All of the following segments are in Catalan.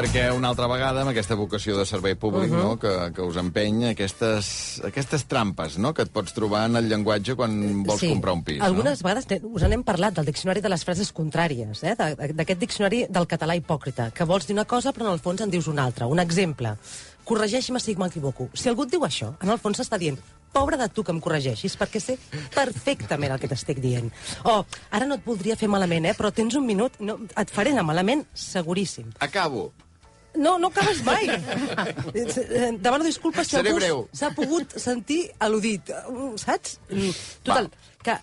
perquè una altra vegada, amb aquesta vocació de servei públic, uh -huh. no?, que, que us empeny aquestes, aquestes trampes, no?, que et pots trobar en el llenguatge quan vols comprar un pis, Algunes no? vegades us n'hem parlat, del diccionari de les frases contràries, eh? d'aquest diccionari del català hipòcrita, que vols dir una cosa però en el fons en dius una altra. Un exemple, corregeix-me si m'equivoco. Si algú et diu això, en el fons s'està dient pobre de tu que em corregeixis, perquè sé perfectament el que t'estic dient. O, ara no et voldria fer malament, eh, però tens un minut, no, et faré anar malament, seguríssim. Acabo. No, no acabes mai. Demano disculpes si Seré algú s'ha pogut sentir al·ludit. Saps? Mm, Total, Va. que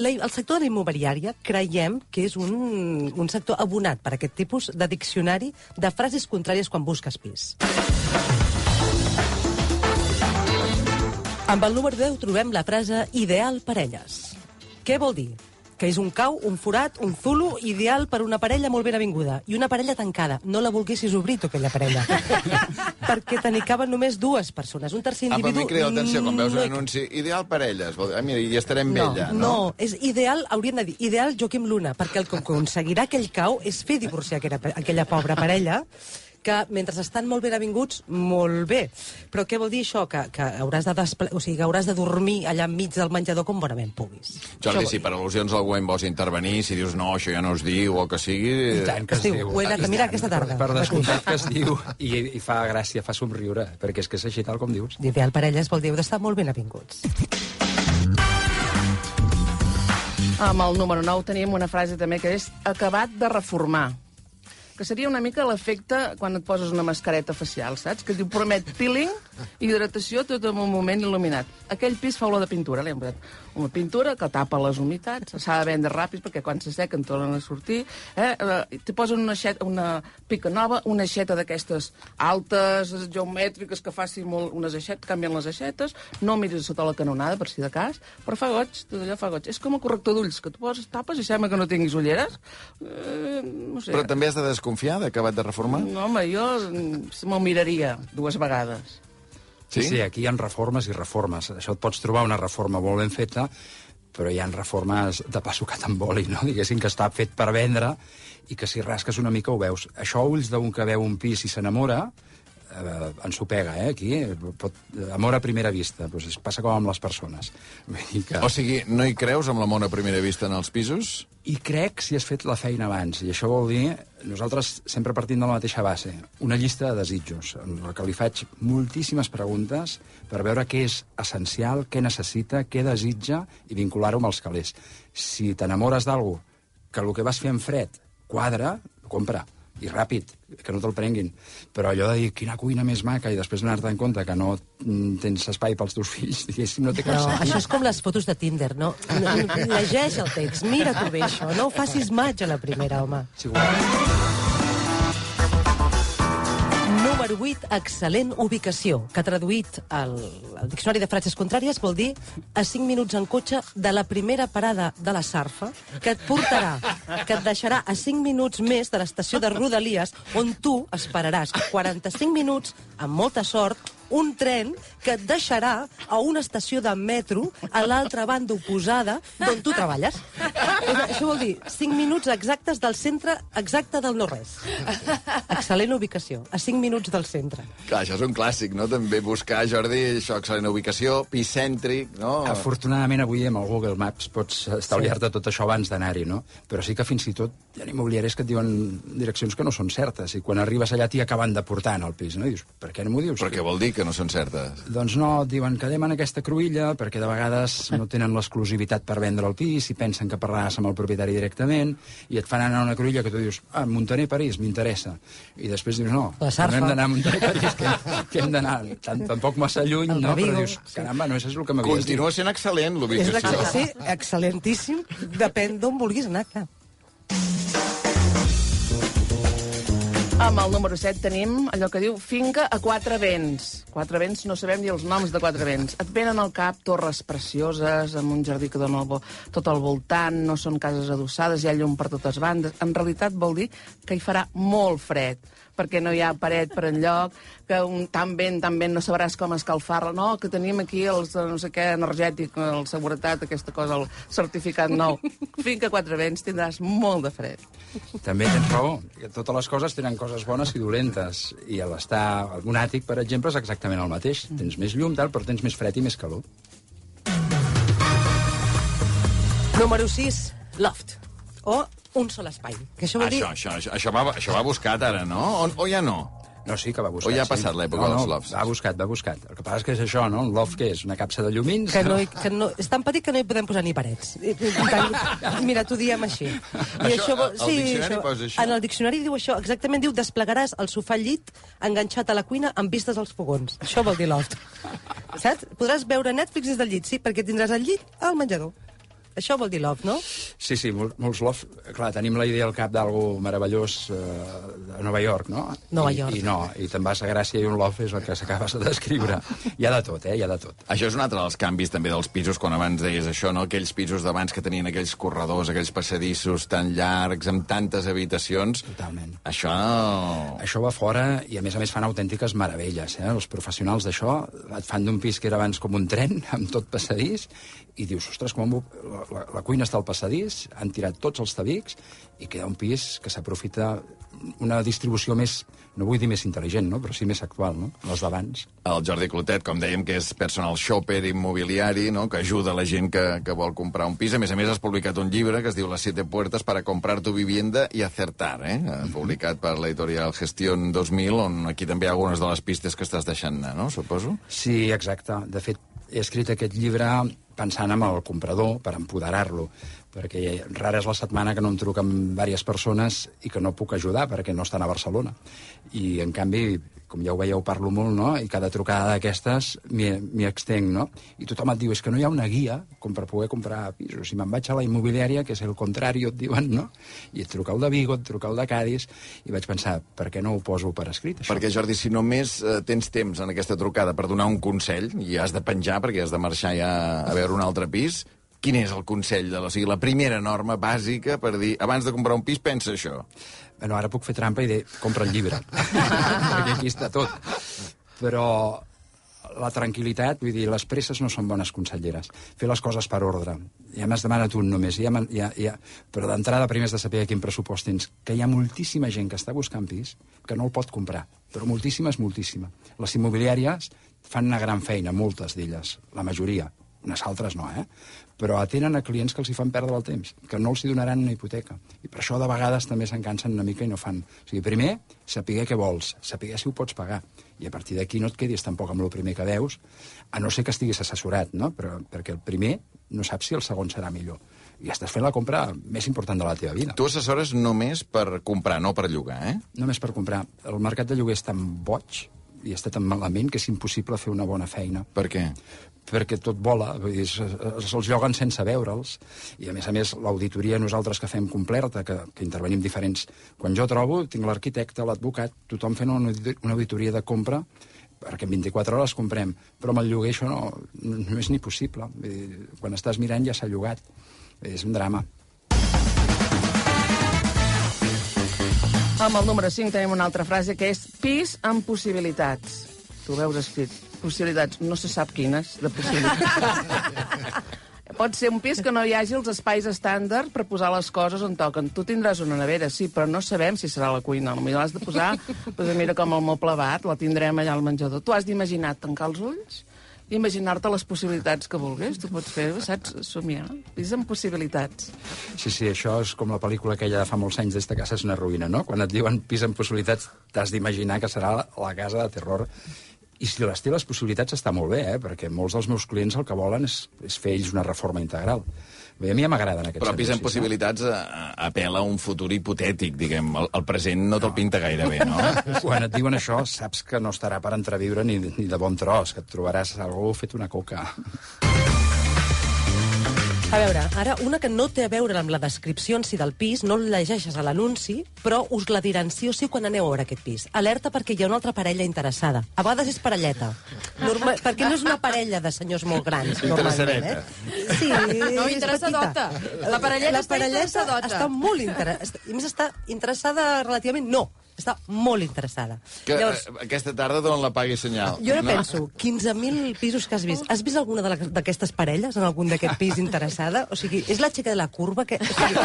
la, el sector de la immobiliària creiem que és un, un sector abonat per aquest tipus de diccionari de frases contràries quan busques pis. Amb el número 10 trobem la frase ideal parelles. Què vol dir? Que és un cau, un forat, un zulo, ideal per una parella molt ben avinguda. I una parella tancada. No la volguessis obrir, tu, aquella parella. Perquè te n'hi caben només dues persones. Un tercer Ah, però a individu... mi crida l'atenció quan veus no un hi anunci. Ideal parelles. Vol dir, Ah, mira, i estarem No, vella, no, és ideal, hauríem de dir, ideal Joaquim Luna, perquè el que aconseguirà aquell cau és fer divorciar aquella, aquella pobra parella que mentre estan molt ben avinguts, molt bé. Però què vol dir això? Que, que hauràs de, despla... o sigui, que hauràs de dormir allà enmig del menjador com bonament puguis. Jordi, Això si per al·lusions algú en vols intervenir, si dius no, això ja no es diu, o que sigui... I tant que Es es, diu, ho he anat a mirar aquesta tarda. Per descomptat que es diu, i, i fa gràcia, fa somriure, perquè és que és així tal com dius. dir. Ideal parelles vol dir d'estar molt ben avinguts. Amb el número 9 tenim una frase també que és acabat de reformar que seria una mica l'efecte quan et poses una mascareta facial, saps? Que diu promet peeling, hidratació, tot en un moment il·luminat. Aquell pis fa olor de pintura, l'hem posat una pintura que tapa les humitats, s'ha de vendre ràpid perquè quan s'assequen tornen a sortir. Eh? Eh, Te posen una, aixeta, una pica nova, una aixeta d'aquestes altes, geomètriques, que faci molt unes aixetes, canvien les aixetes, no miris sota la canonada, per si de cas, però fa goig, tot allò fa goig. És com el corrector d'ulls, que tu poses tapes i sembla que no tinguis ulleres. Eh, no sé. Però també has de desconfiar d'acabat de reformar? No, home, jo me'l miraria dues vegades. Sí? sí, aquí hi ha reformes i reformes. Això et pots trobar una reforma molt ben feta, però hi ha reformes de pa sucat amb oli, no? diguéssim, que està fet per vendre i que si rasques una mica ho veus. Això a ulls d'un que veu un pis i s'enamora, eh, ens ho pega, eh, aquí. Pot, amor a primera vista, doncs es passa com amb les persones. Vull dir que... O sigui, no hi creus amb la mona a primera vista en els pisos? I crec si has fet la feina abans. I això vol dir, nosaltres sempre partim de la mateixa base, una llista de desitjos, en la que li faig moltíssimes preguntes per veure què és essencial, què necessita, què desitja i vincular-ho amb els calés. Si t'enamores d'algú que el que vas fer en fred quadra, compra i ràpid, que no te'l prenguin. Però allò de dir, quina cuina més maca, i després donar-te en compte que no mm, tens espai pels teus fills, diguéssim, no té cap No, sentit. això és com les fotos de Tinder, no? no llegeix el text, mira-t'ho bé, això. No ho facis maig a la primera, home. Sí, igual. Número 8, excel·lent ubicació, que traduït al, al diccionari de frases contràries vol dir a 5 minuts en cotxe de la primera parada de la Sarfa, que et portarà, que et deixarà a 5 minuts més de l'estació de Rodalies, on tu esperaràs 45 minuts, amb molta sort, un tren que et deixarà a una estació de metro a l'altra banda oposada d'on tu treballes. Això vol dir 5 minuts exactes del centre exacte del no-res. Excel·lent ubicació, a 5 minuts del centre. Clar, això és un clàssic, no? També buscar, Jordi, això, excel·lent ubicació, pis cèntric, no? Afortunadament, avui amb el Google Maps pots estalviar-te tot això abans d'anar-hi, no? Però sí que fins i tot hi ha immobiliaris que et diuen direccions que no són certes, i quan arribes allà t'hi acaben de portar en el pis, no? I dius, per què no m'ho dius? Però què vol dir que no són certes? Doncs no, diuen que anem en aquesta cruïlla perquè de vegades no tenen l'exclusivitat per vendre el pis i pensen que parlaràs amb el propietari directament i et fan anar a una cruïlla que tu dius ah, Montaner, París, m'interessa. I després dius no, no hem d'anar a Montaner, París, que, que hem d'anar Tant, tampoc massa lluny, El no? Però Revigo, dius, sí. caramba, no, això és el que m'havies dit. Continua sent excel·lent, És l'ubicació. sí, excel·lentíssim. Depèn d'on vulguis anar, clar. Amb el número 7 tenim allò que diu finca a quatre vents. Quatre vents, no sabem ni els noms de quatre vents. Et venen al cap torres precioses, amb un jardí que dona vo tot al voltant, no són cases adossades, hi ha llum per totes bandes. En realitat vol dir que hi farà molt fred. Perquè no hi ha paret per enlloc, que un tan vent, tan vent, no sabràs com escalfar-la, no, que tenim aquí els, de no sé què, energètic, el seguretat, aquesta cosa, el certificat nou. Finca quatre vents tindràs molt de fred. També tens raó. que Totes les coses tenen coses bones i dolentes. I a l'estar a un àtic, per exemple, és exactament el mateix. Tens més llum, tal, però tens més fred i més calor. Número 6, loft. O un sol espai. Que això vol dir... Això, això, això, això, va, això va buscat ara, no? O, o ja no? No, sí que va buscat. O ja ha sí. passat l'època no, no, dels lofts? Va buscat, va buscat. El que passa és que és això, no? Un loft què és? Una capsa de llumins? Que no, hi- que no, és tan petit que no hi podem posar ni parets. Tant, mira, t'ho diem així. I Això, vol- al diccionari posa això? En el diccionari diu això, exactament diu desplegaràs el sofà al llit enganxat a la cuina amb vistes als fogons. Això vol dir loft. Saps? Podràs veure Netflix des del llit, sí, perquè tindràs el llit al menjador. Això vol dir loft, no? Sí, sí, mol, molts lofts. Clar, tenim la idea al cap d'algú meravellós eh, de Nova York, no? Nova I, York. I no, i te'n vas a Gràcia i un loft és el que s'acabes de descriure. Hi ha de tot, eh? Hi ha de tot. Això és un altre dels canvis també dels pisos, quan abans deies això, no? Aquells pisos d'abans que tenien aquells corredors, aquells passadissos tan llargs, amb tantes habitacions. Totalment. Això... Això va fora i, a més a més, fan autèntiques meravelles. Eh? Els professionals d'això et fan d'un pis que era abans com un tren, amb tot passadís, i dius, ostres, com la, la, cuina està al passadís, han tirat tots els tabics, i queda un pis que s'aprofita una distribució més, no vull dir més intel·ligent, no? però sí més actual, no? les d'abans. El Jordi Clotet, com dèiem, que és personal shopper immobiliari, no? que ajuda la gent que, que vol comprar un pis. A més a més, has publicat un llibre que es diu Las siete puertas para comprar tu vivienda y acertar, eh? publicat per l'editorial Gestión 2000, on aquí també hi ha algunes de les pistes que estàs deixant anar, no? suposo? Sí, exacte. De fet, he escrit aquest llibre pensant en el comprador per empoderar-lo, perquè rara és la setmana que no em truquen diverses persones i que no puc ajudar perquè no estan a Barcelona. I, en canvi, com ja ho veieu, parlo molt, no? I cada trucada d'aquestes m'hi extenc, no? I tothom et diu, és que no hi ha una guia com per poder comprar pisos. Si me'n vaig a la immobiliària, que és el contrari, et diuen, no? I et truca el de Vigo, et truca el de Cádiz, i vaig pensar, per què no ho poso per escrit, això? Perquè, Jordi, si només eh, tens temps en aquesta trucada per donar un consell i has de penjar perquè has de marxar ja a veure un altre pis, quin és el consell? De la, o sigui, la primera norma bàsica per dir, abans de comprar un pis, pensa això. Bueno, ara puc fer trampa i dir, compra el llibre. perquè aquí està tot. Però la tranquil·litat, vull dir, les presses no són bones conselleres. Fer les coses per ordre. Ja m'has demanat un només, ja, ja, ja... però d'entrada primer has de saber quin pressupost tens. Que hi ha moltíssima gent que està buscant pis que no el pot comprar, però moltíssima és moltíssima. Les immobiliàries fan una gran feina, moltes d'elles, la majoria, unes altres no, eh? però atenen a clients que els hi fan perdre el temps, que no els hi donaran una hipoteca. I per això de vegades també se'n cansen una mica i no fan. O sigui, primer, saber què vols, saber si ho pots pagar. I a partir d'aquí no et quedis tampoc amb el primer que veus, a no ser que estiguis assessorat, no? Però, perquè el primer no saps si el segon serà millor. I estàs fent la compra més important de la teva vida. Tu assessores només per comprar, no per llogar, eh? Només per comprar. El mercat de lloguer és tan boig i està tan malament que és impossible fer una bona feina Per què? perquè tot vola, vull dir, se'ls lloguen sense veure'ls, i a més a més l'auditoria nosaltres que fem completa, que, que intervenim diferents... Quan jo trobo, tinc l'arquitecte, l'advocat, tothom fent una, una auditoria de compra, perquè en 24 hores comprem, però amb el lloguer això no, no és ni possible. Vull dir, quan estàs mirant ja s'ha llogat. És un drama. Amb el número 5 tenim una altra frase que és pis amb possibilitats. Tu veus escrit possibilitats, no se sap quines, de possibilitats. Pot ser un pis que no hi hagi els espais estàndard per posar les coses on toquen. Tu tindràs una nevera, sí, però no sabem si serà la cuina. Potser l'has de posar, doncs mira com el moble bat, la tindrem allà al menjador. Tu has d'imaginar tancar els ulls imaginar-te les possibilitats que vulguis. Tu pots fer, saps, somiar. Pis amb possibilitats. Sí, sí, això és com la pel·lícula aquella de fa molts anys d'esta casa és una ruïna, no? Quan et diuen pis amb possibilitats, t'has d'imaginar que serà la casa de terror. I si les té les possibilitats està molt bé, eh? perquè molts dels meus clients el que volen és, és fer ells una reforma integral. Bé, a mi ja m'agrada en aquest Però pis amb sentit, possibilitats eh, apel·la a un futur hipotètic, diguem. El, el present no te'l pinta gaire bé, no? No? Quan et diuen això, saps que no estarà per entreviure ni, ni de bon tros, que et trobaràs algú fet una coca. A veure, ara, una que no té a veure amb la descripció en si del pis, no la llegeixes a l'anunci, però us la diran sí o sí quan aneu a veure aquest pis. Alerta perquè hi ha una altra parella interessada. A vegades és parelleta. Norma... perquè no és una parella de senyors molt grans, normalment, eh? Sí, No, és interessadota. petita. La parelleta està parelleta interessadota. Està molt interessada. A més està interessada relativament... No, està molt interessada. Que Llavors, eh, aquesta tarda d'on la pagui senyal. jo ara penso, 15.000 pisos que has vist. Has vist alguna d'aquestes parelles en algun d'aquest pis interessada? O sigui, és la xica de la curva que... O sigui,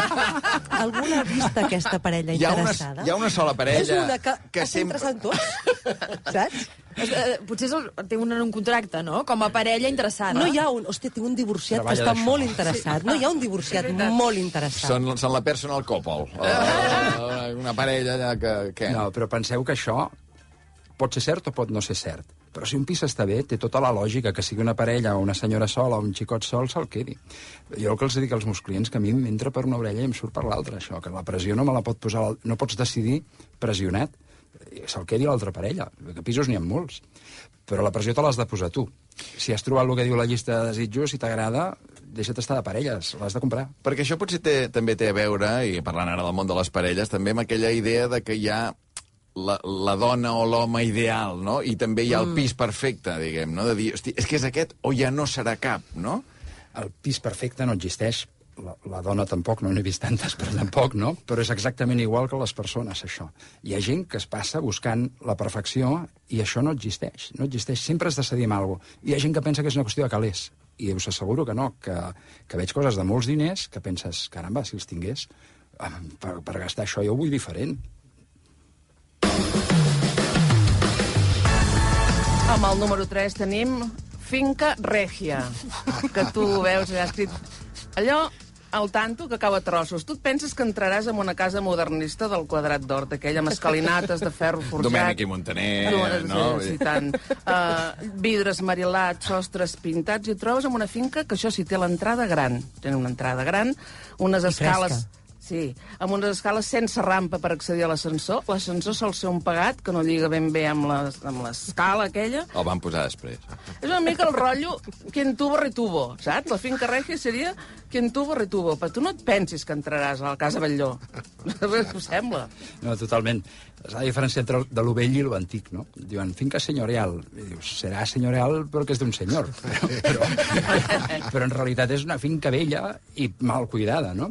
alguna ha vist aquesta parella Hi ha, una, interessada? hi ha una sola parella És una que, que està sempre... interessant tots, saps? Eh, Potser el, té un, un contracte, no? Com a parella interessada. No hi ha un... Hòstia, tinc un divorciat Treballa que està molt interessat. No hi ha un divorciat molt interessat. Són, són la personal couple. Uh, una parella allà que... Què? No, però penseu que això pot ser cert o pot no ser cert. Però si un pis està bé, té tota la lògica que sigui una parella o una senyora sola o un xicot sol se'l quedi. Jo el que els dic als meus clients que a mi m'entra per una orella i em surt per l'altra, això, que la pressió no me la pot posar... No pots decidir pressionat. Se'l quedi l'altra parella. Que pisos n'hi ha molts. Però la pressió te l'has de posar tu. Si has trobat el que diu la llista de desitjos, si t'agrada, deixa't estar de parelles, l'has de comprar. Perquè això potser té, també té a veure, i parlant ara del món de les parelles, també amb aquella idea de que hi ha la, la dona o l'home ideal, no? I també hi ha el pis perfecte, diguem, no? De dir, hosti, és que és aquest o ja no serà cap, no? el pis perfecte no existeix. La, la dona tampoc, no n'he vist tantes, però tampoc, no? Però és exactament igual que les persones, això. Hi ha gent que es passa buscant la perfecció i això no existeix. No existeix. Sempre has de cedir amb alguna cosa. Hi ha gent que pensa que és una qüestió de calés. I us asseguro que no, que, que veig coses de molts diners que penses, caramba, si els tingués, per, per gastar això jo ho vull diferent. Amb el número 3 tenim Finca Regia, que tu veus allà escrit... Allò al tanto que acaba trossos. Tu et penses que entraràs en una casa modernista del quadrat d'or, d'aquella amb escalinates de ferro forjat. Domènec i Montaner, no? Sí, sí, tant. Uh, vidres marilats, sostres pintats, i et trobes en una finca que això sí, té l'entrada gran. Tenen una entrada gran, unes I escales... fresca. Sí, amb unes escales sense rampa per accedir a l'ascensor. L'ascensor sol ser un pagat que no lliga ben bé amb les- amb l'escala aquella. El van posar després. És una mica el rotllo quien tuvo retuvo, saps? La finca regia seria quien tuvo retuvo. Però tu no et pensis que entraràs a la casa Batlló. Ho sembla. No, totalment. És la diferència entre de lo vell i lo antic, no? Diuen, finca senyorial. I dius, serà senyorial perquè és d'un senyor. Però, però, però en realitat és una finca vella i mal cuidada, no?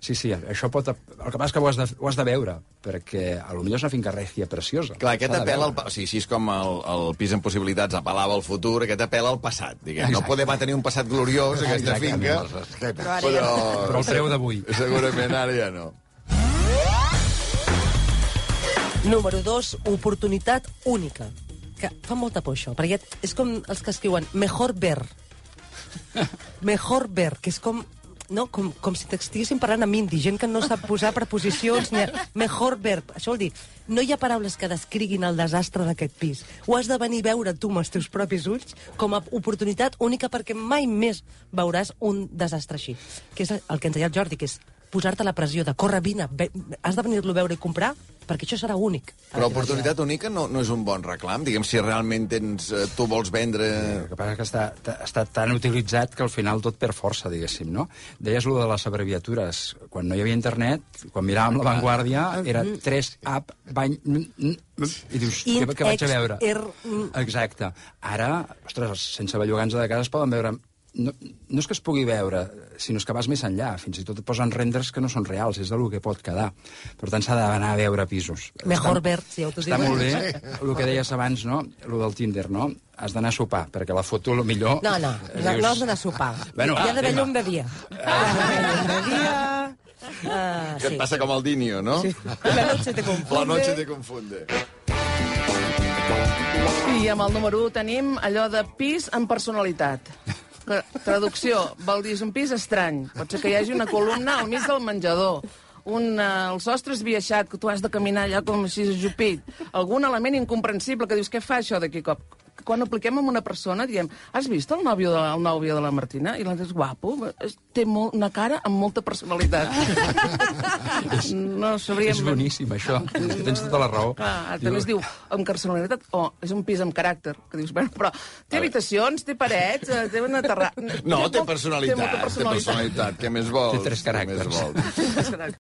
Sí, sí, això pot... El que passa és que ho has de, ho has de veure, perquè a lo millor és una finca regia preciosa. Clar, aquest apel·la al... O sigui, així és com el, el pis en possibilitats apel·lava al futur, aquest apel·la al passat, diguem. No Exacte. podem tenir un passat gloriós, aquesta Exactament. finca, Però ara ja- Però el preu d'avui. Segurament ara ja no. Número 2, oportunitat única. Que fa molta por, això, perquè és com els que escriuen mejor ver. Mejor ver, que és com no? com, com si t'estiguessin parlant amb indi, gent que no sap posar preposicions. Ni... Mejor ver. Això vol dir, no hi ha paraules que descriguin el desastre d'aquest pis. Ho has de venir a veure tu amb els teus propis ulls com a oportunitat única perquè mai més veuràs un desastre així. Que és el que ens deia el Jordi, que és posar-te la pressió de córrer, vine, ve, has de venir-lo a veure i comprar, perquè això serà únic. Però oportunitat única no, no és un bon reclam. Diguem, si realment tens, eh, tu vols vendre... El que passa és que està, està tan utilitzat que al final tot per força, diguéssim, no? Deies lo de les abreviatures. Quan no hi havia internet, quan miràvem La Vanguardia, era 3 app, bany... I dius, què, què vaig a veure? mm. Exacte. Ara, ostres, sense bellugants de casa es poden veure... No, no és que es pugui veure, sinó és que vas més enllà. Fins i tot et posen renders que no són reals, és del que pot quedar. Per tant, s'ha d'anar a veure pisos. Mejor Està- ver, si ja ho Està molt bé el que deies abans, no? El del Tinder, no? Has d'anar a sopar, perquè la foto, lo millor... No, no, no, no has d'anar a sopar. Bueno, Hi ha d'haver llum de dia. Hi ha d'haver llum de dia... Uh, Que et passa com el Dinio, no? Sí. La noche te confunde. La noche te confunde. I amb el número 1 tenim allò de pis amb personalitat. Traducció, vol dir és un pis estrany. Pot ser que hi hagi una columna al mig del menjador, un, uh, el sostre esbiaixat, que tu has de caminar allà com així ajupit, algun element incomprensible que dius, què fa això d'aquí cop? Quan apliquem amb una persona, diem, has vist el nòvio de, el nòvio de la Martina? I l'altre és guapo, és, té molt, una cara amb molta personalitat. no sabríem... És boníssim, això. Tens tota la raó. Clar, també es diu amb personalitat, o és un pis amb caràcter, que dius, bueno, però té habitacions, té parets, eh, té una terra... No, té molt- personalitat, Té molta té personalitat. Què més vols? Té tres Què caràcters. més vols? personalitat.